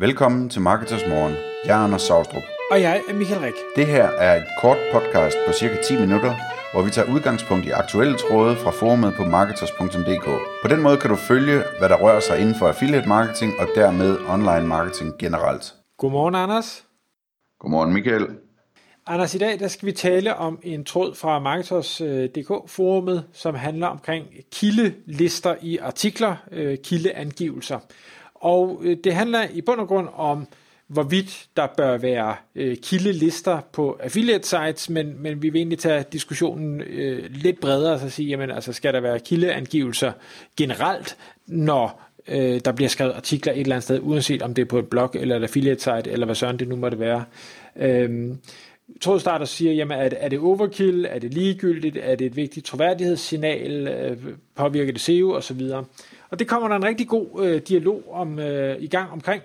Velkommen til Marketers Morgen. Jeg er Anders Saustrup. Og jeg er Michael Rik. Det her er et kort podcast på cirka 10 minutter, hvor vi tager udgangspunkt i aktuelle tråde fra forumet på marketers.dk. På den måde kan du følge, hvad der rører sig inden for affiliate marketing og dermed online marketing generelt. Godmorgen, Anders. Godmorgen, Michael. Anders, i dag der skal vi tale om en tråd fra Marketers.dk-forumet, som handler omkring kildelister i artikler, øh, kildeangivelser. Og øh, det handler i bund og grund om, hvorvidt der bør være øh, kildelister på affiliate sites, men, men vi vil egentlig tage diskussionen øh, lidt bredere og så sige, jamen altså skal der være kildeangivelser generelt, når øh, der bliver skrevet artikler et eller andet sted, uanset om det er på et blog eller et affiliate site, eller hvad sådan det nu måtte være. Øh, trådstarter siger, jamen er det, er det overkill, er det ligegyldigt, er det et vigtigt troværdighedssignal, øh, påvirker det SEO osv. Og det kommer der en rigtig god øh, dialog om øh, i gang omkring,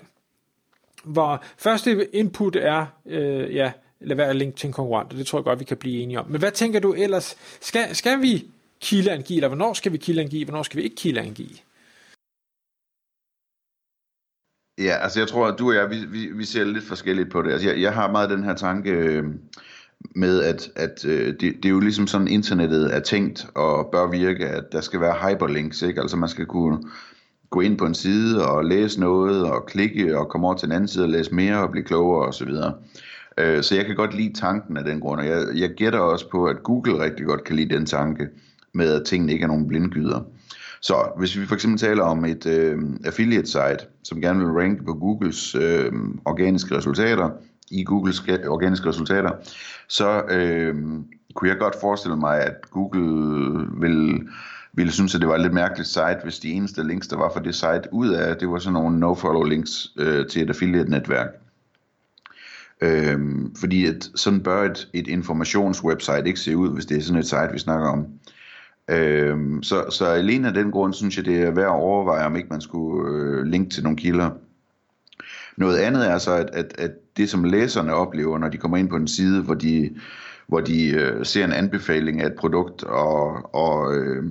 hvor første input er, øh, ja, lad være at linke til en konkurrent, og det tror jeg godt, vi kan blive enige om. Men hvad tænker du ellers? Skal, skal vi kildeangive, eller hvornår skal vi kildeangive, hvornår skal vi ikke kildeangive? Ja, altså jeg tror, at du og jeg, vi, vi, vi ser lidt forskelligt på det. Altså jeg, jeg har meget den her tanke øh, med, at, at øh, det, det er jo ligesom sådan, internettet er tænkt og bør virke, at der skal være hyperlinks, ikke? Altså man skal kunne gå ind på en side og læse noget og klikke og komme over til en anden side og læse mere og blive klogere osv. Øh, så jeg kan godt lide tanken af den grund, og jeg, jeg gætter også på, at Google rigtig godt kan lide den tanke med, at tingene ikke er nogen blindgyder. Så hvis vi for eksempel taler om et øh, affiliate site, som gerne vil ranke på Googles øh, organiske resultater, i Googles organiske resultater, så øh, kunne jeg godt forestille mig, at Google vil, ville synes, at det var et lidt mærkeligt site, hvis de eneste links, der var for det site ud af, det var sådan nogle no-follow links øh, til et affiliate-netværk. Øh, fordi at sådan bør et, et informationswebsite ikke se ud, hvis det er sådan et site, vi snakker om. Øhm, så, så alene af den grund synes jeg, det er værd at overveje, om ikke man skulle øh, linke til nogle kilder. Noget andet er så, at, at, at det som læserne oplever, når de kommer ind på en side, hvor de, hvor de øh, ser en anbefaling af et produkt, og, og øh,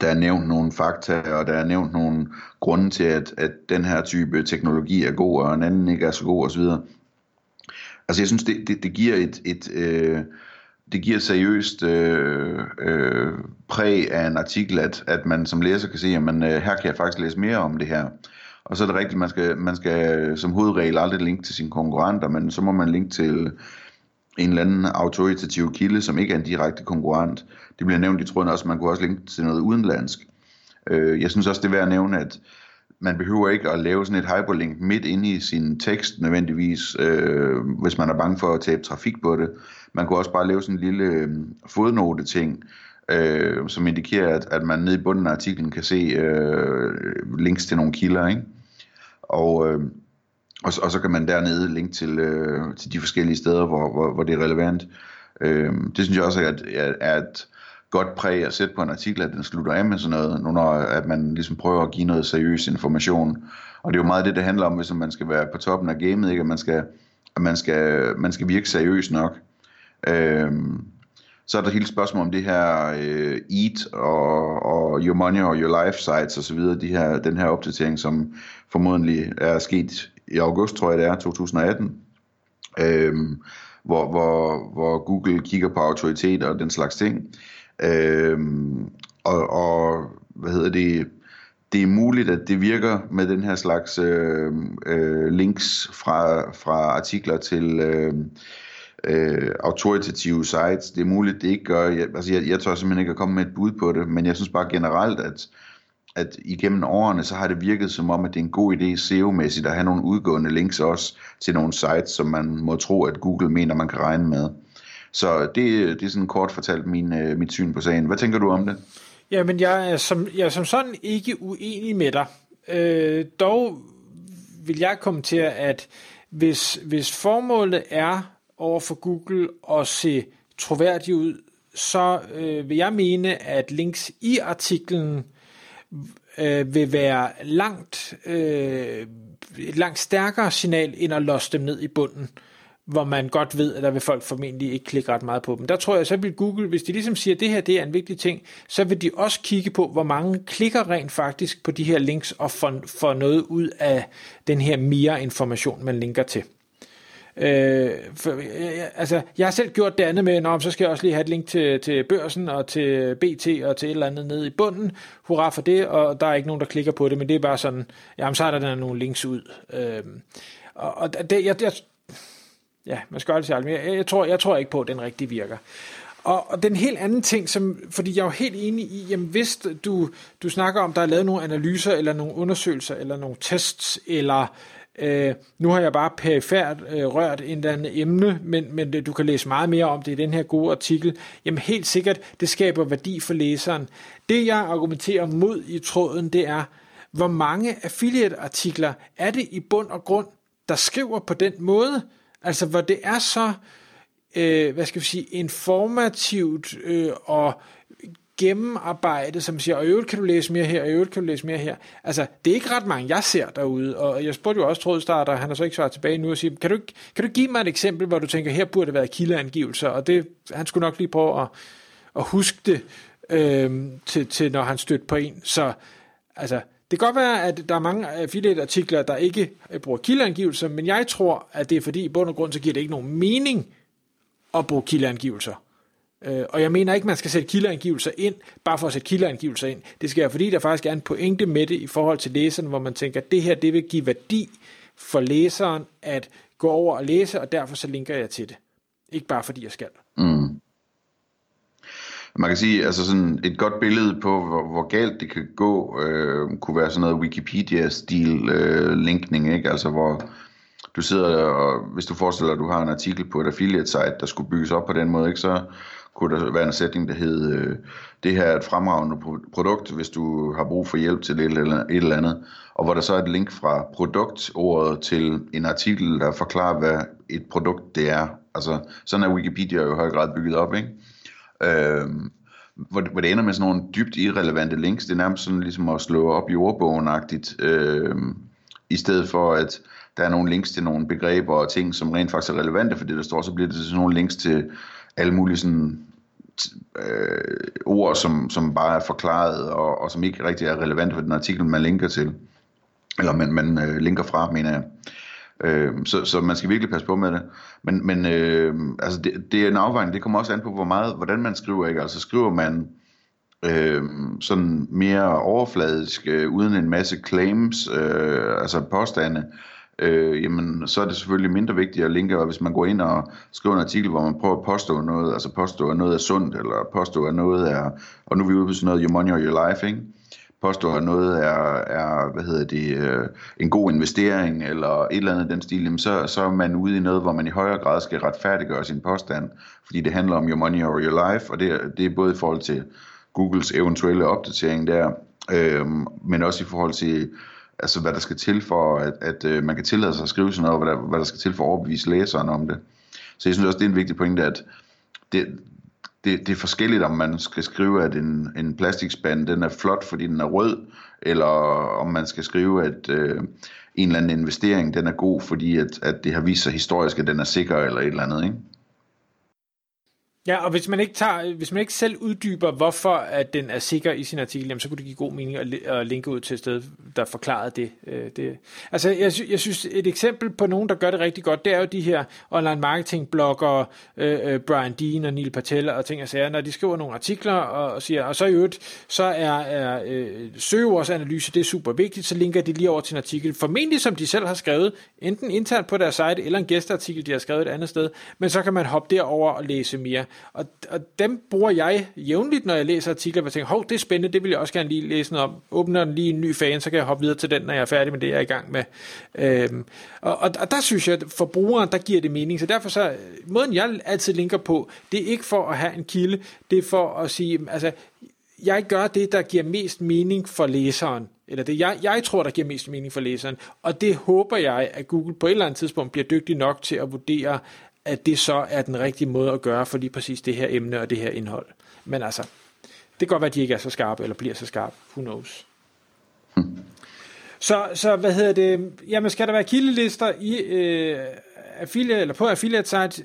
der er nævnt nogle fakta, og der er nævnt nogle grunde til, at, at den her type teknologi er god, og en anden ikke er så god osv. Altså jeg synes, det, det, det giver et, et øh, det giver seriøst øh, øh, præg af en artikel, at, at man som læser kan se, at man, øh, her kan jeg faktisk læse mere om det her. Og så er det rigtigt, man skal, man skal som hovedregel aldrig linke til sine konkurrenter, men så må man linke til en eller anden autoritativ kilde, som ikke er en direkte konkurrent. Det bliver nævnt i tråden også, man kunne også linke til noget udenlandsk. Øh, jeg synes også, det er værd at nævne, at man behøver ikke at lave sådan et hyperlink midt inde i sin tekst nødvendigvis, øh, hvis man er bange for at tabe trafik på det. Man kunne også bare lave sådan en lille øh, fodnote-ting, øh, som indikerer, at, at man nede i bunden af artiklen kan se øh, links til nogle kilder, ikke? Og, øh, og, og så kan man dernede linke til, øh, til de forskellige steder, hvor, hvor, hvor det er relevant. Øh, det synes jeg også er, at, er et godt præg at sætte på en artikel, at den slutter af med sådan noget, nu når at man ligesom prøver at give noget seriøs information. Og det er jo meget det, det handler om, hvis man skal være på toppen af gamet, ikke? at man skal, at man skal, man skal virke seriøs nok. Øhm, så er der hele spørgsmål om det her øh, Eat og, og Your Money og Your Life sites osv., de her, den her opdatering, som formodentlig er sket i august, tror jeg det er, 2018, øhm, hvor, hvor, hvor Google kigger på autoritet og den slags ting. Øhm, og, og hvad hedder det, det er muligt, at det virker med den her slags øh, øh, links fra, fra artikler til øh, øh, autoritative sites. Det er muligt, det ikke gør. Jeg, altså jeg, jeg tør simpelthen ikke at komme med et bud på det, men jeg synes bare generelt, at at igennem årene, så har det virket som om, at det er en god idé SEO-mæssigt at have nogle udgående links også til nogle sites, som man må tro, at Google mener, man kan regne med. Så det, det er sådan kort fortalt min, øh, mit syn på sagen. Hvad tænker du om det? Jamen, jeg er som, jeg er som sådan ikke uenig med dig. Øh, dog vil jeg kommentere, at hvis, hvis formålet er over for Google og se troværdig ud, så øh, vil jeg mene, at links i artiklen øh, vil være langt, øh, et langt stærkere signal, end at låse dem ned i bunden. hvor man godt ved, at der vil folk formentlig ikke klikke ret meget på dem. Der tror jeg, så vil Google, hvis de ligesom siger, at det her det er en vigtig ting, så vil de også kigge på, hvor mange klikker rent faktisk på de her links og får, får noget ud af den her mere information, man linker til. Øh, for, øh, øh, altså, jeg har selv gjort det andet med, Nå, så skal jeg også lige have et link til, til børsen og til BT og til et eller andet nede i bunden. Hurra for det, og der er ikke nogen, der klikker på det, men det er bare sådan, jamen så er der, nogle links ud. Øh, og, og det, jeg, jeg, ja, man skal aldrig sige men jeg, jeg, tror, jeg tror ikke på, at den rigtig virker. Og, og den helt anden ting, som, fordi jeg er jo helt enig i, jamen hvis du, du snakker om, der er lavet nogle analyser, eller nogle undersøgelser, eller nogle tests, eller Øh, nu har jeg bare perifært øh, rørt en eller anden emne, men, men du kan læse meget mere om det i den her gode artikel. Jamen helt sikkert, det skaber værdi for læseren. Det jeg argumenterer mod i tråden, det er, hvor mange affiliate-artikler er det i bund og grund, der skriver på den måde? Altså hvor det er så, øh, hvad skal vi sige, informativt øh, og gennemarbejde, som siger, og øvrigt kan du læse mere her, og øvrigt kan du læse mere her. Altså, det er ikke ret mange, jeg ser derude, og jeg spurgte jo også trådstarter, han har så ikke svaret tilbage nu, og siger, kan du, kan du give mig et eksempel, hvor du tænker, her burde det være kildeangivelser, og det, han skulle nok lige prøve at, at huske det, øh, til, til når han stødte på en. Så, altså, det kan godt være, at der er mange affiliate-artikler, der ikke øh, bruger kildeangivelser, men jeg tror, at det er fordi, i bund og grund, så giver det ikke nogen mening at bruge kildeangivelser. Øh, og jeg mener ikke, man skal sætte kildeangivelser ind, bare for at sætte kildeangivelser ind. Det skal være, fordi der faktisk er en pointe med det i forhold til læseren, hvor man tænker, at det her det vil give værdi for læseren at gå over og læse, og derfor så linker jeg til det. Ikke bare fordi jeg skal. Mm. Man kan sige, altså sådan et godt billede på, hvor, hvor galt det kan gå, øh, kunne være sådan noget Wikipedia-stil øh, linkning, ikke? Altså hvor du sidder og, hvis du forestiller, at du har en artikel på et affiliate-site, der skulle bygges op på den måde, ikke? Så, kunne der være en sætning, der hed, øh, det her er et fremragende produkt, hvis du har brug for hjælp til et eller, et eller andet, og hvor der så er et link fra produktordet til en artikel, der forklarer, hvad et produkt det er. Altså, sådan er Wikipedia jo i høj grad bygget op, ikke? Øh, hvor, hvor det ender med sådan nogle dybt irrelevante links, det er nærmest sådan ligesom at slå op i ordbogen-agtigt, øh, i stedet for at der er nogle links til nogle begreber og ting, som rent faktisk er relevante for det, der står, så bliver det sådan nogle links til alle mulige sådan, øh, ord, som, som bare er forklaret, og, og som ikke rigtig er relevant for den artikel, man linker til. Eller man, man øh, linker fra, mener jeg. Øh, så, så man skal virkelig passe på med det. Men, men øh, altså det, det er en afvejning. Det kommer også an på, hvor meget, hvordan man skriver. Ikke? Altså skriver man øh, sådan mere overfladisk, øh, uden en masse claims, øh, altså påstande, øh, øh, jamen så er det selvfølgelig mindre vigtigt at linke, og hvis man går ind og skriver en artikel, hvor man prøver at påstå noget, altså påstå, at noget er sundt, eller påstå, at noget er, og nu er vi ude på sådan noget, your money or your life, ikke? påstå, at noget er, er hvad hedder det, øh, en god investering, eller et eller andet den stil, jamen så, så er man ude i noget, hvor man i højere grad skal retfærdiggøre sin påstand, fordi det handler om your money or your life, og det, det er både i forhold til Googles eventuelle opdatering der, øh, men også i forhold til altså hvad der skal til for, at, at øh, man kan tillade sig at skrive sådan noget, og hvad der, hvad der skal til for at overbevise læseren om det. Så jeg synes også, det er en vigtig pointe, at det, det, det er forskelligt, om man skal skrive, at en, en plastikspand den er flot, fordi den er rød, eller om man skal skrive, at øh, en eller anden investering den er god, fordi at, at det har vist sig historisk, at den er sikker, eller et eller andet. Ikke? Ja, og hvis man ikke tager, hvis man ikke selv uddyber, hvorfor at den er sikker i sin artikel, jamen, så kunne det give god mening at, at linke ud til et sted, der forklarede det. Øh, det. Altså, jeg, jeg synes, et eksempel på nogen, der gør det rigtig godt, det er jo de her online marketing bloggere, øh, øh, Brian Dean og Neil Patel og ting og sager, når de skriver nogle artikler og, og siger, og så i øvrigt, så er, er øh, søgeordsanalyse, det er super vigtigt, så linker de lige over til en artikel, formentlig som de selv har skrevet, enten internt på deres site, eller en gæsteartikel, de har skrevet et andet sted, men så kan man hoppe derover og læse mere. Og, og dem bruger jeg jævnligt, når jeg læser artikler, hvor jeg tænker, hov, det er spændende, det vil jeg også gerne lige læse noget om. Åbner den lige en ny fan, så kan jeg hoppe videre til den, når jeg er færdig med det, jeg er i gang med. Øhm, og, og, og der synes jeg, at for brugeren, der giver det mening. Så derfor så, måden jeg altid linker på, det er ikke for at have en kilde, det er for at sige, altså, jeg gør det, der giver mest mening for læseren, eller det jeg, jeg tror, der giver mest mening for læseren, og det håber jeg, at Google på et eller andet tidspunkt bliver dygtig nok til at vurdere, at det så er den rigtige måde at gøre for lige præcis det her emne og det her indhold. Men altså, det kan godt være, at de ikke er så skarpe, eller bliver så skarpe. Who knows? Så, så hvad hedder det? Jamen, skal der være kildelister i øh, affiliate, eller på affiliate site,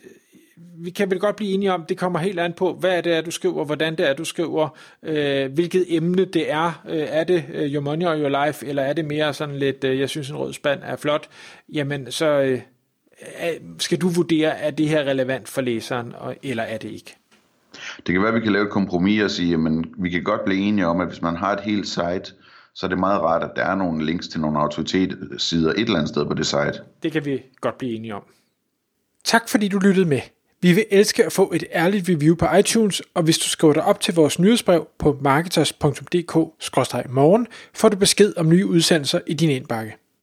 vi kan vel godt blive enige om, det kommer helt an på, hvad det er, du skriver, hvordan det er, du skriver, øh, hvilket emne det er. Øh, er det øh, Your Money or Your Life, eller er det mere sådan lidt, øh, jeg synes en rød spand er flot, jamen så øh, skal du vurdere, er det her relevant for læseren, eller er det ikke? Det kan være, at vi kan lave et kompromis og sige, at vi kan godt blive enige om, at hvis man har et helt site, så er det meget rart, at der er nogle links til nogle autoritetssider et eller andet sted på det site. Det kan vi godt blive enige om. Tak fordi du lyttede med. Vi vil elske at få et ærligt review på iTunes, og hvis du skriver dig op til vores nyhedsbrev på marketers.dk-morgen, får du besked om nye udsendelser i din indbakke.